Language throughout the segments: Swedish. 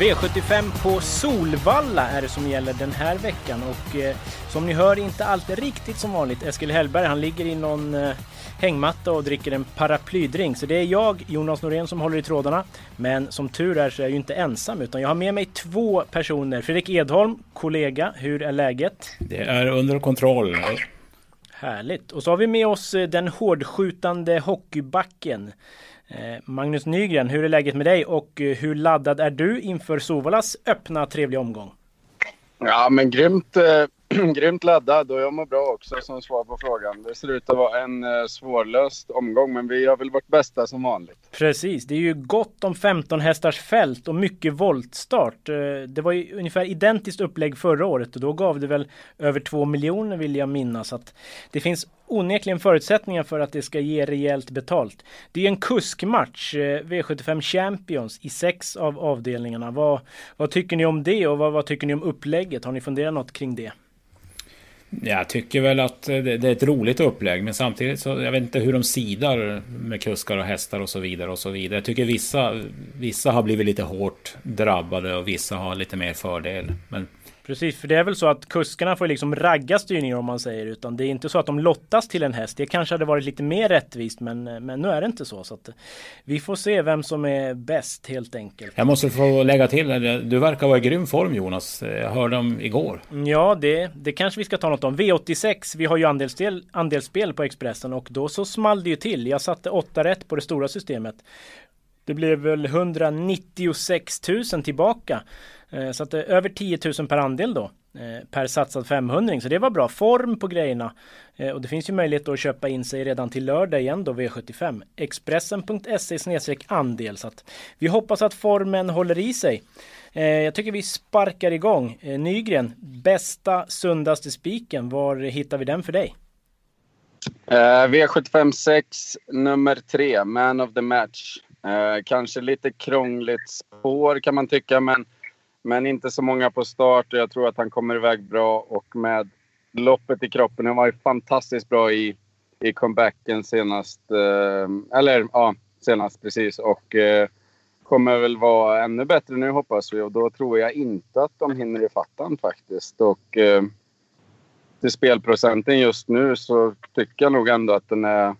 V75 på Solvalla är det som gäller den här veckan och eh, som ni hör inte allt riktigt som vanligt. Eskil Hellberg han ligger i någon eh, hängmatta och dricker en paraplydrink. Så det är jag, Jonas Norén, som håller i trådarna. Men som tur är så är jag ju inte ensam utan jag har med mig två personer. Fredrik Edholm, kollega, hur är läget? Det är under kontroll. Härligt! Och så har vi med oss eh, den hårdskjutande hockeybacken Eh, Magnus Nygren, hur är läget med dig och eh, hur laddad är du inför Sovalas öppna trevliga omgång? Ja, men grymt, eh, grymt laddad och jag mår bra också som svar på frågan. Det ser ut att vara en eh, svårlöst omgång, men vi har väl vårt bästa som vanligt. Precis, det är ju gott om 15 hästars fält och mycket voltstart. Eh, det var ju ungefär identiskt upplägg förra året och då gav det väl över 2 miljoner vill jag minnas. Att det finns onekligen förutsättningar för att det ska ge rejält betalt. Det är en kuskmatch, eh, V75 Champions i sex av avdelningarna. Vad, vad tycker ni om det och vad, vad tycker ni om upplägget? Har ni funderat något kring det? Jag tycker väl att det, är ett roligt upplägg, men samtidigt så jag vet inte hur de sidar med kuskar och hästar och så vidare och så vidare. Jag tycker vissa, vissa har blivit lite hårt drabbade och vissa har lite mer fördel. Men Precis, för det är väl så att kuskarna får liksom ragga styrningar om man säger utan det är inte så att de lottas till en häst. Det kanske hade varit lite mer rättvist men, men nu är det inte så. så vi får se vem som är bäst helt enkelt. Jag måste få lägga till, du verkar vara i grym form Jonas. Jag hörde om igår. Ja, det, det kanske vi ska ta något om. V86, vi har ju andelsspel, andelsspel på Expressen och då så small det ju till. Jag satte 8 rätt på det stora systemet. Det blev väl 196 000 tillbaka. Eh, så att det är över 10 000 per andel då. Eh, per satsad 500 så det var bra form på grejerna. Eh, och det finns ju möjlighet att köpa in sig redan till lördag igen då V75. Expressen.se andel. Så att vi hoppas att formen håller i sig. Jag tycker vi sparkar igång. Nygren, bästa sundaste spiken. Var hittar vi den för dig? V75 6, nummer 3, Man of the Match. Eh, kanske lite krångligt spår kan man tycka, men men inte så många på start och jag tror att han kommer iväg bra och med loppet i kroppen. Han var ju fantastiskt bra i, i comebacken senast. Eh, eller ja, senast precis. Och eh, kommer väl vara ännu bättre nu hoppas vi och då tror jag inte att de hinner ifatt han faktiskt. Och eh, till spelprocenten just nu så tycker jag nog ändå att den är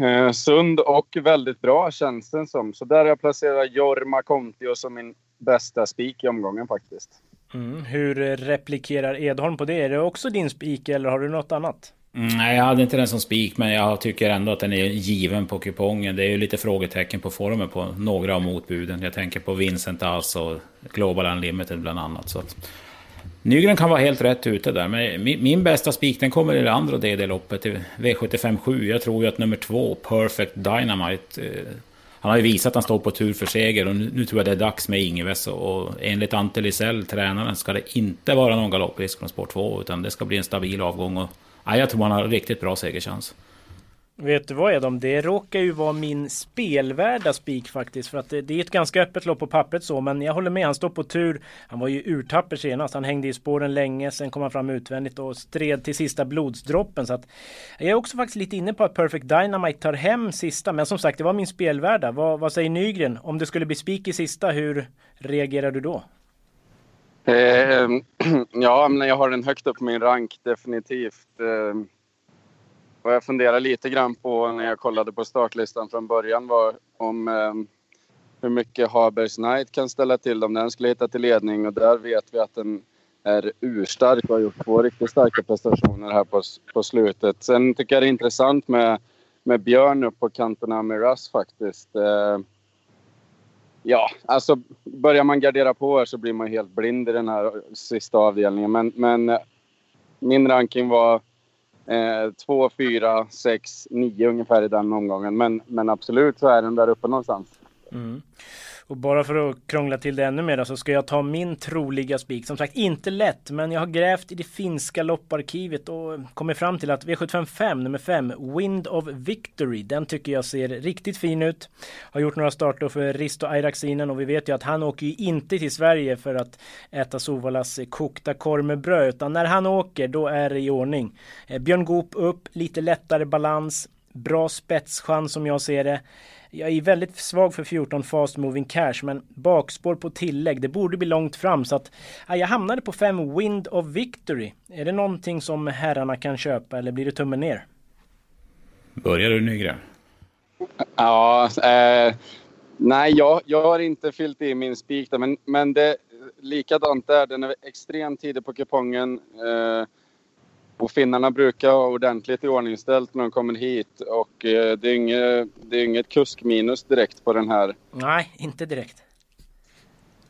eh, sund och väldigt bra känns den som. Så där har jag placerat Jorma Kontio som min bästa spik i omgången faktiskt. Mm. Hur replikerar Edholm på det? Är det också din spik eller har du något annat? Mm, nej, jag hade inte den som spik, men jag tycker ändå att den är given på kupongen. Det är ju lite frågetecken på formen på några av motbuden. Jag tänker på Vincent Ass och Global Unlimited bland annat. Så att Nygren kan vara helt rätt ute där, men min, min bästa spik den kommer i det andra DD-loppet, V75 7. Jag tror ju att nummer två, Perfect Dynamite, eh, han har ju visat att han står på tur för seger och nu, nu tror jag det är dags med Ingves. Och enligt Ante Lisell, tränaren, ska det inte vara någon galopprisk från spår 2 utan det ska bli en stabil avgång. Och, ja, jag tror han har riktigt bra segerchans. Vet du vad Edom? Det råkar ju vara min spelvärda spik faktiskt. För att det, det, är ett ganska öppet lopp på pappret så. Men jag håller med, han står på tur. Han var ju urtapper senast. Han hängde i spåren länge. Sen kom han fram utvändigt och stred till sista blodsdroppen. Så att jag är också faktiskt lite inne på att Perfect Dynamite tar hem sista. Men som sagt, det var min spelvärda. Vad, vad säger Nygren? Om det skulle bli spik i sista, hur reagerar du då? Eh, ja, men jag har den högt upp på min rank definitivt. Eh, vad jag funderade lite grann på när jag kollade på startlistan från början var om eh, hur mycket Habers Knight kan ställa till om den skulle hitta till ledning och där vet vi att den är urstark och har gjort två riktigt starka prestationer här på, på slutet. Sen tycker jag det är intressant med, med Björn upp på kanterna med Russ faktiskt. Eh, ja, alltså börjar man gardera på här så blir man helt blind i den här sista avdelningen. Men, men eh, min ranking var Eh, två, fyra, sex, nio ungefär i den omgången. Men, men absolut så är den där uppe någonstans. Mm. Och bara för att krångla till det ännu mer så ska jag ta min troliga spik. Som sagt inte lätt men jag har grävt i det finska lopparkivet och kommit fram till att V755 nummer 5 Wind of Victory den tycker jag ser riktigt fin ut. Har gjort några starter för Risto Airaxinen och vi vet ju att han åker ju inte till Sverige för att äta Sovalas kokta korv med bröd utan när han åker då är det i ordning. Eh, Björn Goop upp, lite lättare balans, bra spetschans som jag ser det. Jag är väldigt svag för 14 fast moving cash men bakspår på tillägg. Det borde bli långt fram så att ja, jag hamnade på 5 Wind of Victory. Är det någonting som herrarna kan köpa eller blir det tummen ner? Börjar du Nygren? Ja, eh, nej jag, jag har inte fyllt i min spik där men, men det likadant där. Den är extremt tidig på kupongen. Eh, och finnarna brukar ha ordentligt iordningställt när de kommer hit och eh, det, är inget, det är inget kuskminus direkt på den här. Nej, inte direkt.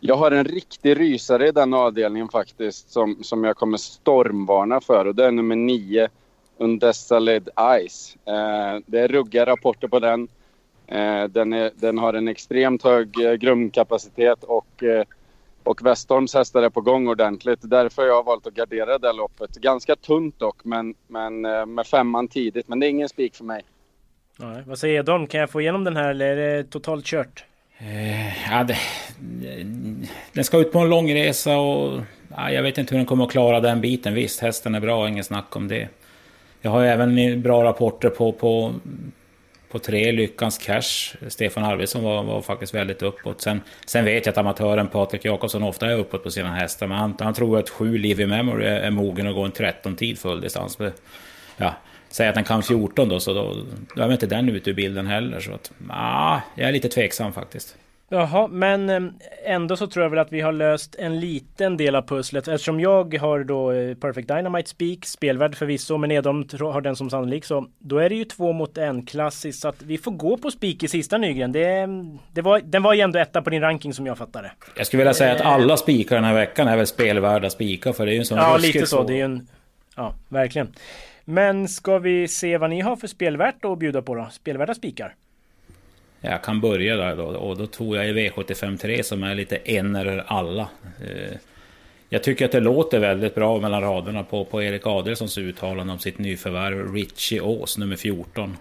Jag har en riktig rysare i den avdelningen faktiskt som, som jag kommer stormvarna för och det är nummer 9, Undessa Led Ice. Eh, det är ruggiga rapporter på den. Eh, den, är, den har en extremt hög eh, grundkapacitet och eh, och Westholms hästar är på gång ordentligt. Därför har jag valt att gardera det loppet. Ganska tunt dock, men, men eh, med femman tidigt. Men det är ingen spik för mig. Nej, vad säger Edholm? Kan jag få igenom den här eller är det totalt kört? Eh, ja, det, den ska ut på en lång resa och ja, jag vet inte hur den kommer att klara den biten. Visst, hästen är bra, ingen snack om det. Jag har även bra rapporter på, på på tre Lyckans Cash. Stefan Arvidsson var, var faktiskt väldigt uppåt. Sen, sen vet jag att amatören Patrik Jakobsson ofta är uppåt på sina hästar. Men han, han tror att sju Live Memory är, är mogen att gå en 13-tid full distans. Ja, säg att den kan 14 då, så då, då är inte den ute ur bilden heller. Så att, ah, jag är lite tveksam faktiskt. Jaha, men eh, ändå så tror jag väl att vi har löst en liten del av pusslet eftersom jag har då eh, Perfect Dynamite Speak, spelvärd förvisso, men Edholm har den som sannolik så då är det ju två mot en klassiskt så att vi får gå på spik i sista Nygren. Det, det var, den var ju ändå etta på din ranking som jag fattade. Jag skulle vilja säga att alla spikar den här veckan är väl spelvärda spikar för det är ju en sån Ja, lite så. Det är ju en... Ja, verkligen. Men ska vi se vad ni har för spelvärt att bjuda på då? Spelvärda spikar? Jag kan börja där då och då tror jag i V753 som är lite en eller alla. Eh, jag tycker att det låter väldigt bra mellan raderna på, på Erik Adelssons uttalande om sitt nyförvärv Richie Ås, nummer 14.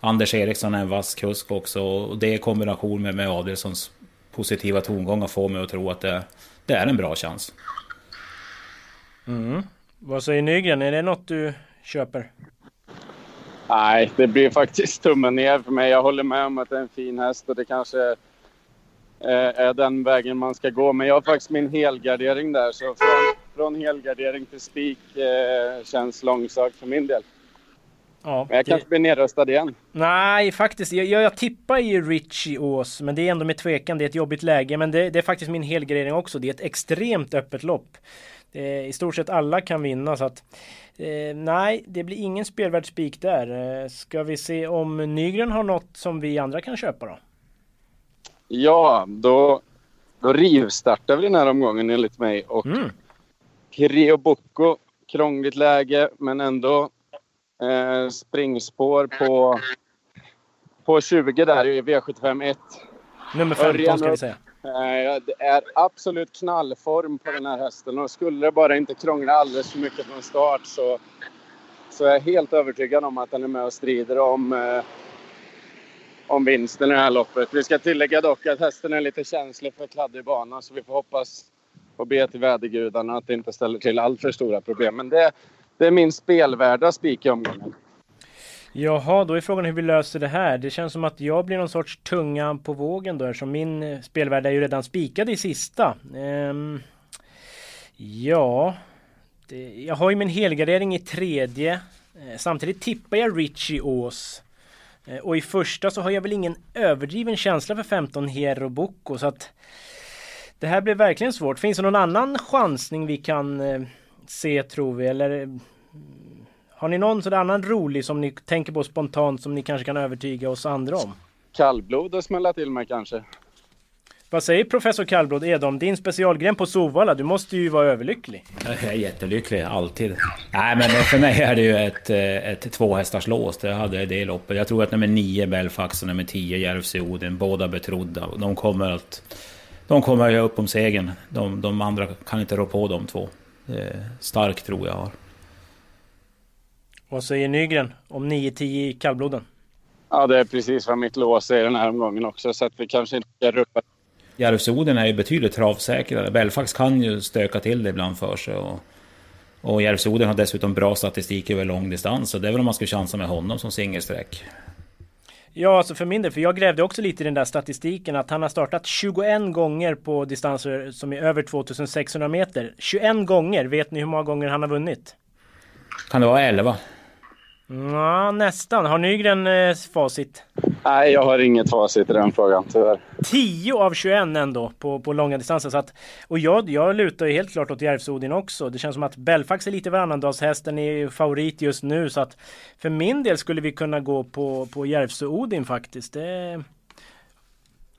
Anders Eriksson är en vass kusk också och det i kombination med, med Adelssons positiva tongångar får mig att tro att det, det är en bra chans. Mm. Vad säger Nygren? Är det något du köper? Nej, det blir faktiskt tummen ner för mig. Jag håller med om att det är en fin häst och det kanske är den vägen man ska gå. Men jag har faktiskt min helgardering där. Så från, från helgardering till spik eh, känns långsökt för min del. Ja, men jag det... kanske blir nedröstad igen. Nej, faktiskt. Jag, jag, jag tippar ju Richie Ås, men det är ändå med tvekan. Det är ett jobbigt läge, men det, det är faktiskt min helgardering också. Det är ett extremt öppet lopp. Eh, I stort sett alla kan vinna så att eh, nej, det blir ingen spelvärd spik där. Eh, ska vi se om Nygren har något som vi andra kan köpa då? Ja, då, då rivstartar vi den här omgången enligt mig och mm. Kireo Bocco, krångligt läge men ändå eh, springspår på, på 20 där i V75 1. Nummer 15 ska vi säga. Det är absolut knallform på den här hästen och skulle det bara inte krångla alldeles för mycket från start så, så är jag helt övertygad om att den är med och strider om, eh, om vinsten i det här loppet. Vi ska tillägga dock att hästen är lite känslig för kladdig bana så vi får hoppas och be till vädergudarna att det inte ställer till allt för stora problem. Men det, det är min spelvärda spik i omgången. Jaha, då är frågan hur vi löser det här. Det känns som att jag blir någon sorts tunga på vågen då eftersom min eh, spelvärld är ju redan spikad i sista. Ehm, ja, det, jag har ju min helgardering i tredje. Ehm, samtidigt tippar jag Richie Ås. Ehm, och i första så har jag väl ingen överdriven känsla för 15 Hero Boko så att det här blir verkligen svårt. Finns det någon annan chansning vi kan eh, se tror vi eller har ni någon sån annan rolig som ni tänker på spontant som ni kanske kan övertyga oss andra om? Kallblod och smälla till med kanske? Vad säger professor Kallblod Edom, din specialgren på Sovalla? Du måste ju vara överlycklig. Jag är jättelycklig, alltid. Nej, men för mig är det ju ett, eh, ett tvåhästarslås. Jag hade det loppet. Jag tror att nummer 9 Belfax och nummer 10 Järvsö Oden, båda betrodda. De kommer att... De kommer att göra upp om segern. De, de andra kan inte rå på de två. Stark tro jag har. Vad säger Nygren om 9-10 i kallbloden? Ja, det är precis vad mitt lås är den här omgången också, så att vi kanske inte ska ruppa. Järvsoden är ju betydligt travsäkrare. Belfax kan ju stöka till det ibland för sig. Och, och Järvsoden har dessutom bra statistik över lång distans, så det är väl om man skulle chansa med honom som singelsträck. Ja, alltså för min del, för jag grävde också lite i den där statistiken att han har startat 21 gånger på distanser som är över 2600 meter. 21 gånger, vet ni hur många gånger han har vunnit? Kan det vara 11? Ja, nästan. Har Nygren eh, facit? Nej, jag har inget facit i den frågan tyvärr. 10 av 21 ändå på, på långa distanser. Så att, och jag, jag lutar ju helt klart åt Järvsodin också. Det känns som att Belfax är lite varannandagshästen, är favorit just nu. Så att för min del skulle vi kunna gå på, på Järvsö-Odin faktiskt. Det,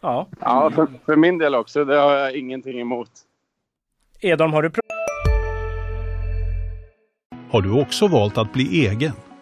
ja. Ja, för, för min del också. Det har jag ingenting emot. Edholm, har du Har du också valt att bli egen?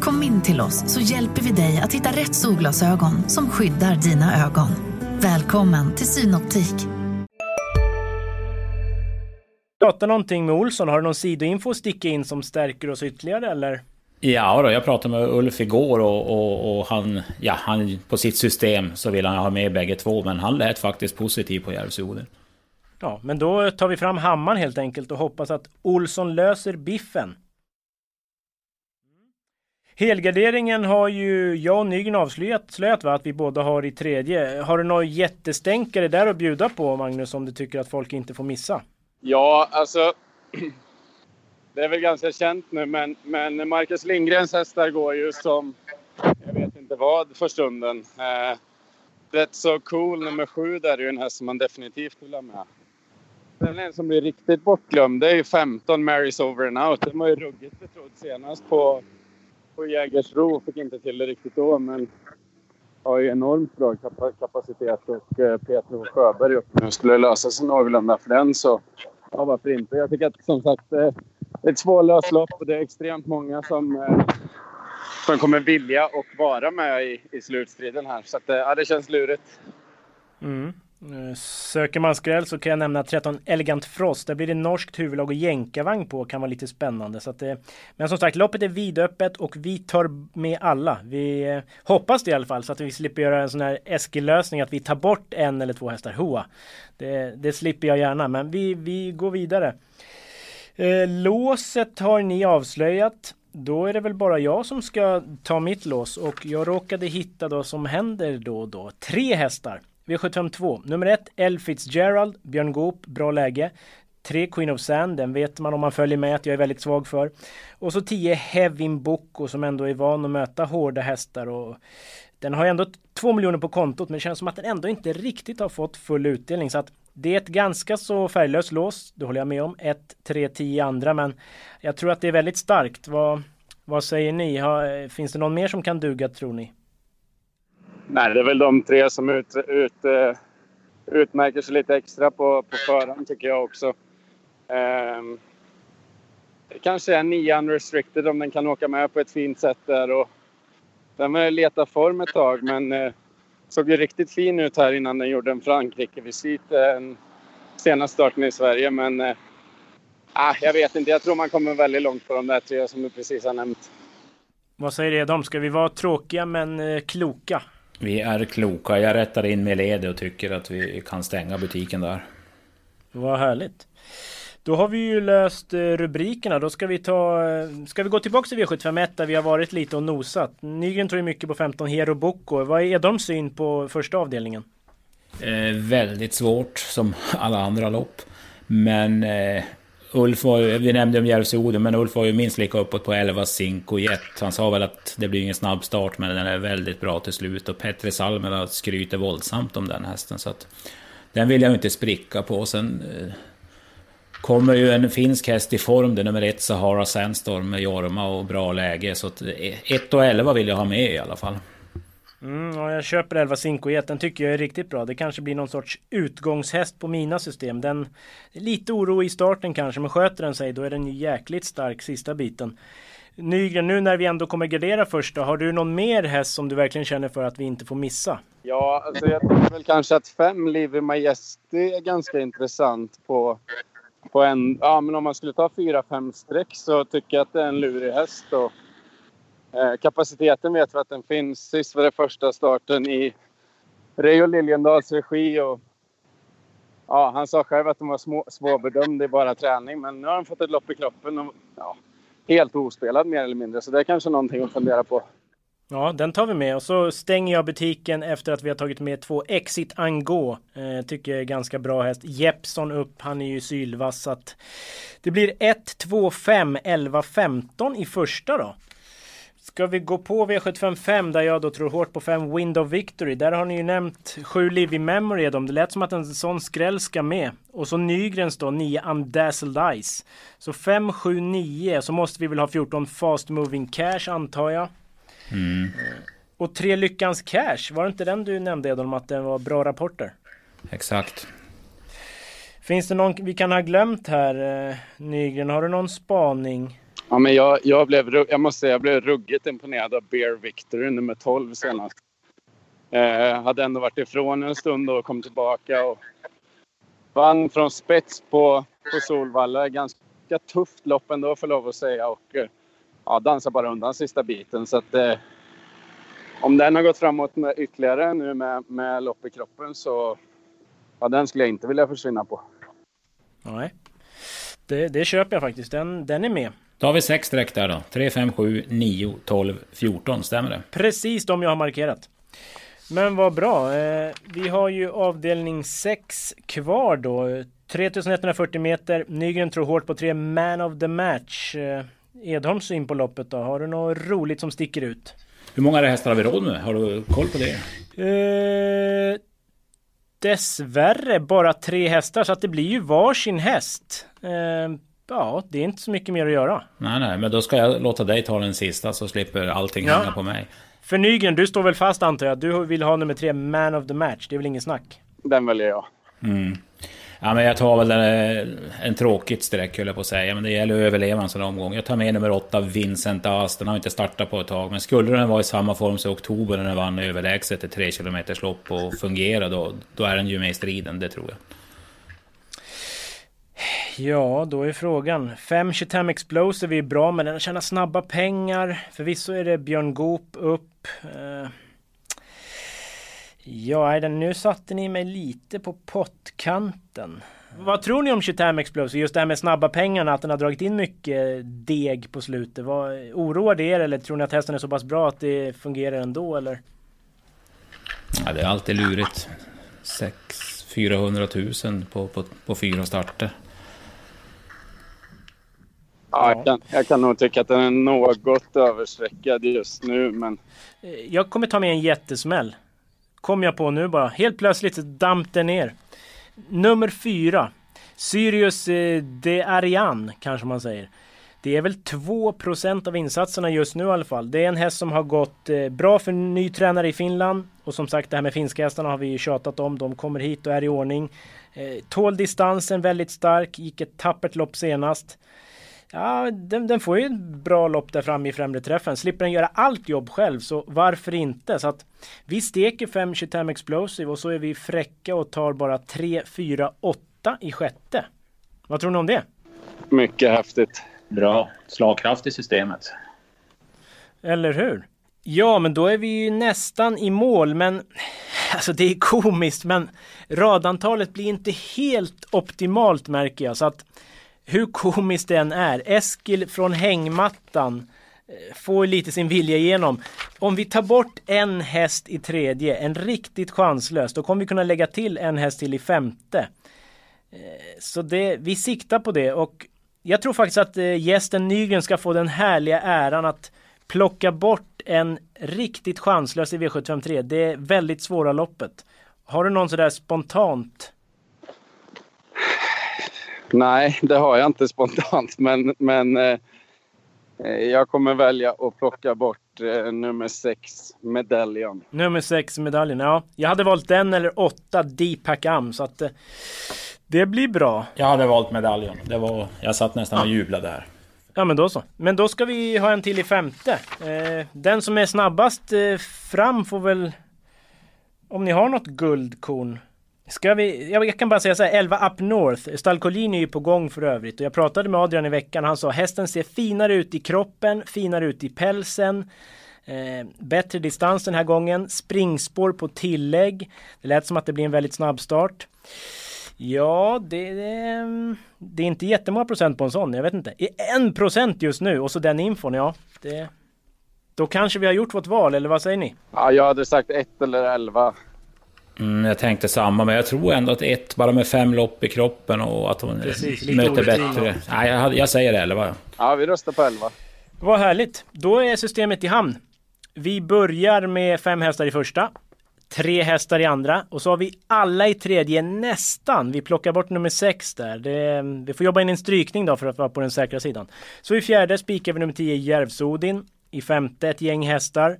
Kom in till oss så hjälper vi dig att hitta rätt solglasögon som skyddar dina ögon. Välkommen till Synoptik. Prata någonting med Olsson. Har du någon sidoinfo att sticka in som stärker oss ytterligare eller? Ja, då, jag pratade med Ulf igår och, och, och, han, ja, han på sitt system så vill han ha med bägge två, men han lät faktiskt positiv på Järvsöoden. Ja, men då tar vi fram hammaren helt enkelt och hoppas att Olsson löser biffen. Helgarderingen har ju jag och Nygren avslöjat slöt, va? att vi båda har i tredje. Har du några jättestänkare där att bjuda på Magnus om du tycker att folk inte får missa? Ja, alltså. Det är väl ganska känt nu, men, men Marcus Lindgrens hästar går ju som jag vet inte vad för stunden. Eh, Rätt så cool nummer sju där är ju en häst som man definitivt vill ha med. Sen en som blir riktigt bortglömd, det är ju 15 Marys Over and Out. Den var ju ruggigt betrodd senast på på Jägersro. Fick inte till det riktigt då, men har ju enormt bra kapacitet och eh, Peter Sjöberg upp nu. Skulle det lösa sig någorlunda för den så, ja varför inte? Jag tycker att som sagt, eh, det är ett svårlöst lopp och det är extremt många som, eh, som kommer vilja och vara med i, i slutstriden här. Så att, eh, ja, det känns lurigt. Mm. Eh, söker man skräll så kan jag nämna 13 Elegant Frost. Där blir det norskt huvudlag och jänkarvagn på. Kan vara lite spännande. Så att, eh, men som sagt, loppet är vidöppet och vi tar med alla. Vi eh, hoppas det i alla fall så att vi slipper göra en sån här Eskil-lösning att vi tar bort en eller två hästar. Hoa! Det, det slipper jag gärna, men vi, vi går vidare. låset har ni avslöjat. Då är det väl bara jag som ska ta mitt lås och jag råkade hitta då som händer då och då tre hästar. V752. Nummer 1, L Fitzgerald, Björn Goop, bra läge. 3 Queen of Sand, den vet man om man följer med att jag är väldigt svag för. Och så 10 Hevin Boko som ändå är van att möta hårda hästar. Och den har ändå 2 miljoner på kontot men det känns som att den ändå inte riktigt har fått full utdelning. Så att det är ett ganska så färglöst lås, det håller jag med om. 1, 3, 10 andra men jag tror att det är väldigt starkt. Vad, vad säger ni? Har, finns det någon mer som kan duga tror ni? Nej, det är väl de tre som ut, ut, eh, utmärker sig lite extra på, på förhand tycker jag också. Um, kanske är nian restricted om den kan åka med på ett fint sätt där. Och den har letat form ett tag men uh, såg ju riktigt fin ut här innan den gjorde en Frankrike-visit eh, uh, senaste starten i Sverige. Men uh, jag vet inte, jag tror man kommer väldigt långt på de där tre som du precis har nämnt. Vad säger Edholm, ska vi vara tråkiga men kloka? Vi är kloka. Jag rättar in med led och tycker att vi kan stänga butiken där. Vad härligt. Då har vi ju löst eh, rubrikerna. Då ska vi ta... Eh, ska vi gå tillbaka till V751 där vi har varit lite och nosat. Nygren tror ju mycket på 15 Hero Boko. Vad är de syn på första avdelningen? Eh, väldigt svårt som alla andra lopp. Men eh, Ulf var ju, vi nämnde om Järvsö Oden, men Ulf var ju minst lika uppåt på 11 Cinco Jet. Han sa väl att det blir ingen snabb start, men den är väldigt bra till slut. Och Petri Salmela skryter våldsamt om den hästen. Så att, den vill jag inte spricka på. Sen eh, kommer ju en finsk häst i form, det är nummer ett Sahara Sandstorm med Jorma och bra läge. Så att eh, 1 och 11 vill jag ha med i alla fall. Mm, ja, jag köper 11 Cinco Den tycker jag är riktigt bra. Det kanske blir någon sorts utgångshäst på mina system. Den är lite oro i starten kanske, men sköter den sig då är den ju jäkligt stark sista biten. Nygren, nu när vi ändå kommer gardera först då, har du någon mer häst som du verkligen känner för att vi inte får missa? Ja, alltså jag tycker väl kanske att fem Livy Majesty är ganska intressant på, på en... Ja, men om man skulle ta fyra, fem streck så tycker jag att det är en lurig häst. Och, Eh, kapaciteten vet vi att den finns. Sist var det första starten i Reijo Liljendals regi och ja, han sa själv att de var små, svårbedömda i bara träning, men nu har han fått ett lopp i kroppen. Och, ja, helt ospelad mer eller mindre. Så det är kanske någonting att fundera på. Ja, den tar vi med och så stänger jag butiken efter att vi har tagit med två Exit Ango. Eh, tycker jag är ganska bra häst. Jeppson upp, han är ju sylvass. Så att det blir 1, 2, 5, 11, 15 i första då. Ska vi gå på V755 där jag då tror hårt på 5 Wind of Victory. Där har ni ju nämnt 7 Live in Memory. Är Det lät som att en sån skräll ska med. Och så Nygrens då 9 Undazzled Ice. Så 5, 7, 9. Så måste vi väl ha 14 Fast Moving Cash antar jag. Mm. Och 3 Lyckans Cash. Var det inte den du nämnde Edholm att det var bra rapporter? Exakt. Finns det någon vi kan ha glömt här eh, Nygren? Har du någon spaning? Ja, men jag, jag, blev, jag måste säga jag blev ruggigt imponerad av Bear Victory nummer 12 senast. Eh, hade ändå varit ifrån en stund och kom tillbaka och vann från spets på, på Solvalla. Ganska tufft lopp ändå får lov att säga och eh, ja, dansade bara undan sista biten. Så att, eh, om den har gått framåt med ytterligare nu med, med lopp i kroppen så ja, den skulle jag inte vilja försvinna på. Nej, det, det köper jag faktiskt. Den, den är med. Då har vi sex streck där då. 3, 5, 7, 9, 12, 14. Stämmer det? Precis de jag har markerat. Men vad bra. Eh, vi har ju avdelning 6 kvar då. 3140 meter. Nygren tror hårt på tre Man of the Match. Eh, Edholms syn på loppet då? Har du något roligt som sticker ut? Hur många hästar har vi råd med? Har du koll på det? Eh, dessvärre bara tre hästar så att det blir ju varsin häst. Eh, ja, det är inte så mycket mer att göra. Nej, nej, men då ska jag låta dig ta den sista så slipper allting ja. hänga på mig. För Nygren, du står väl fast antar jag? Du vill ha nummer tre, Man of the Match. Det är väl ingen snack? Den väljer jag. Mm. Ja, men jag tar väl en, en tråkigt streck höll jag på att säga. Men det gäller att överleva en sån omgång. Jag tar med nummer åtta, Vincent As. Den har inte startat på ett tag. Men skulle den vara i samma form som i oktober när den vann överlägset ett 3 km lopp och fungera då, då är den ju med i striden, det tror jag. Ja, då är frågan. 5 25 Explosive är bra, men den tjänar snabba pengar. Förvisso är det Björn Goop upp. Uh, ja, nu satte ni mig lite på pottkanten. Vad tror ni om 25 Explosive? Just det här med snabba pengarna, att den har dragit in mycket deg på slutet. Vad, oroar det er eller tror ni att hästen är så pass bra att det fungerar ändå eller? Ja, det är alltid lurigt. 6 400 000 på, på, på fyra starter. Ja, jag kan, jag kan nog tycka att den är något överstreckad just nu, men... Eh, jag kommer ta med en jättesmäll. Kom jag på nu bara. Helt plötsligt damp det ner. Nummer fyra. Sirius eh, de Ariane, kanske man säger. Det är väl 2% av insatserna just nu i alla fall. Det är en häst som har gått eh, bra för ny tränare i Finland. Och som sagt, det här med finska hästarna har vi ju tjatat om. De kommer hit och är i ordning. Tål distansen väldigt stark. Gick ett tappert lopp senast. Ja, den, den, får ju ett bra lopp där framme i främre träffen. Slipper den göra allt jobb själv, så varför inte? Så att vi steker 525 Explosive och så är vi fräcka och tar bara 3, 4, 8 i sjätte. Vad tror ni om det? Mycket häftigt. Bra. Slagkraft i systemet. Eller hur? Ja, men då är vi ju nästan i mål, men alltså det är komiskt, men radantalet blir inte helt optimalt märker jag. Så att hur komiskt det än är, Eskil från hängmattan eh, får lite sin vilja igenom. Om vi tar bort en häst i tredje, en riktigt chanslös, då kommer vi kunna lägga till en häst till i femte. Eh, så det, vi siktar på det och jag tror faktiskt att eh, gästen Nygren ska få den härliga äran att plocka bort en riktigt chanslös i V753. Det är väldigt svåra loppet. Har du någon sådär spontant? Nej, det har jag inte spontant, men, men eh, jag kommer välja att plocka bort eh, nummer sex, medaljon. Nummer sex, medaljen. Ja, jag hade valt den eller åtta, Deepak Am, så att eh, det blir bra. Jag hade valt medaljen. Det var, jag satt nästan och jublade där. Ja men då så. Men då ska vi ha en till i femte. Eh, den som är snabbast eh, fram får väl... Om ni har något guldkorn. Ska vi, jag kan bara säga så här, 11 Up North. Stalkolini är ju på gång för övrigt. Och jag pratade med Adrian i veckan. Han sa hästen ser finare ut i kroppen, finare ut i pälsen. Eh, bättre distans den här gången. Springspår på tillägg. Det lät som att det blir en väldigt snabb start. Ja, det, det, det, är inte jättemånga procent på en sån. Jag vet inte. En procent just nu och så den infon, ja. Det, då kanske vi har gjort vårt val, eller vad säger ni? Ja, jag hade sagt ett eller elva. Mm, jag tänkte samma, men jag tror ändå att ett, bara med fem lopp i kroppen och att hon Precis, möter bättre. Nej, jag, jag säger elva. Ja, vi röstar på elva. Vad härligt. Då är systemet i hamn. Vi börjar med fem hästar i första. Tre hästar i andra och så har vi alla i tredje nästan. Vi plockar bort nummer sex där. Det, vi får jobba in en strykning då för att vara på den säkra sidan. Så i fjärde spikar vi nummer 10 Järvsodin. I femte ett gäng hästar.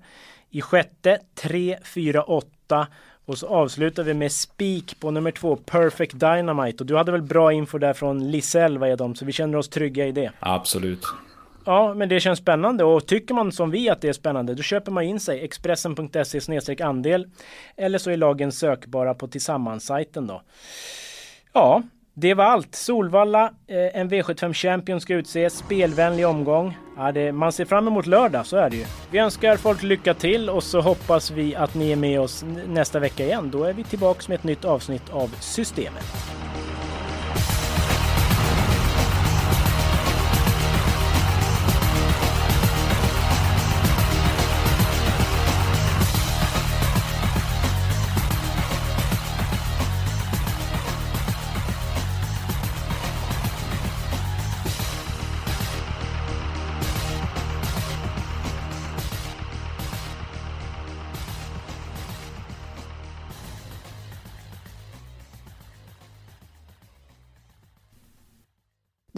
I sjätte 3, 4, 8. Och så avslutar vi med spik på nummer två, Perfect Dynamite. Och du hade väl bra info där från Lisell, vad är de? Så vi känner oss trygga i det. Absolut. Ja, men det känns spännande och tycker man som vi att det är spännande då köper man in sig Expressen.se andel eller så är lagen sökbara på tillsammans-sajten då. Ja, det var allt. Solvalla, eh, en V75 Champion ska utses, spelvänlig omgång. Ja, det, man ser fram emot lördag, så är det ju. Vi önskar folk lycka till och så hoppas vi att ni är med oss nästa vecka igen. Då är vi tillbaks med ett nytt avsnitt av Systemet.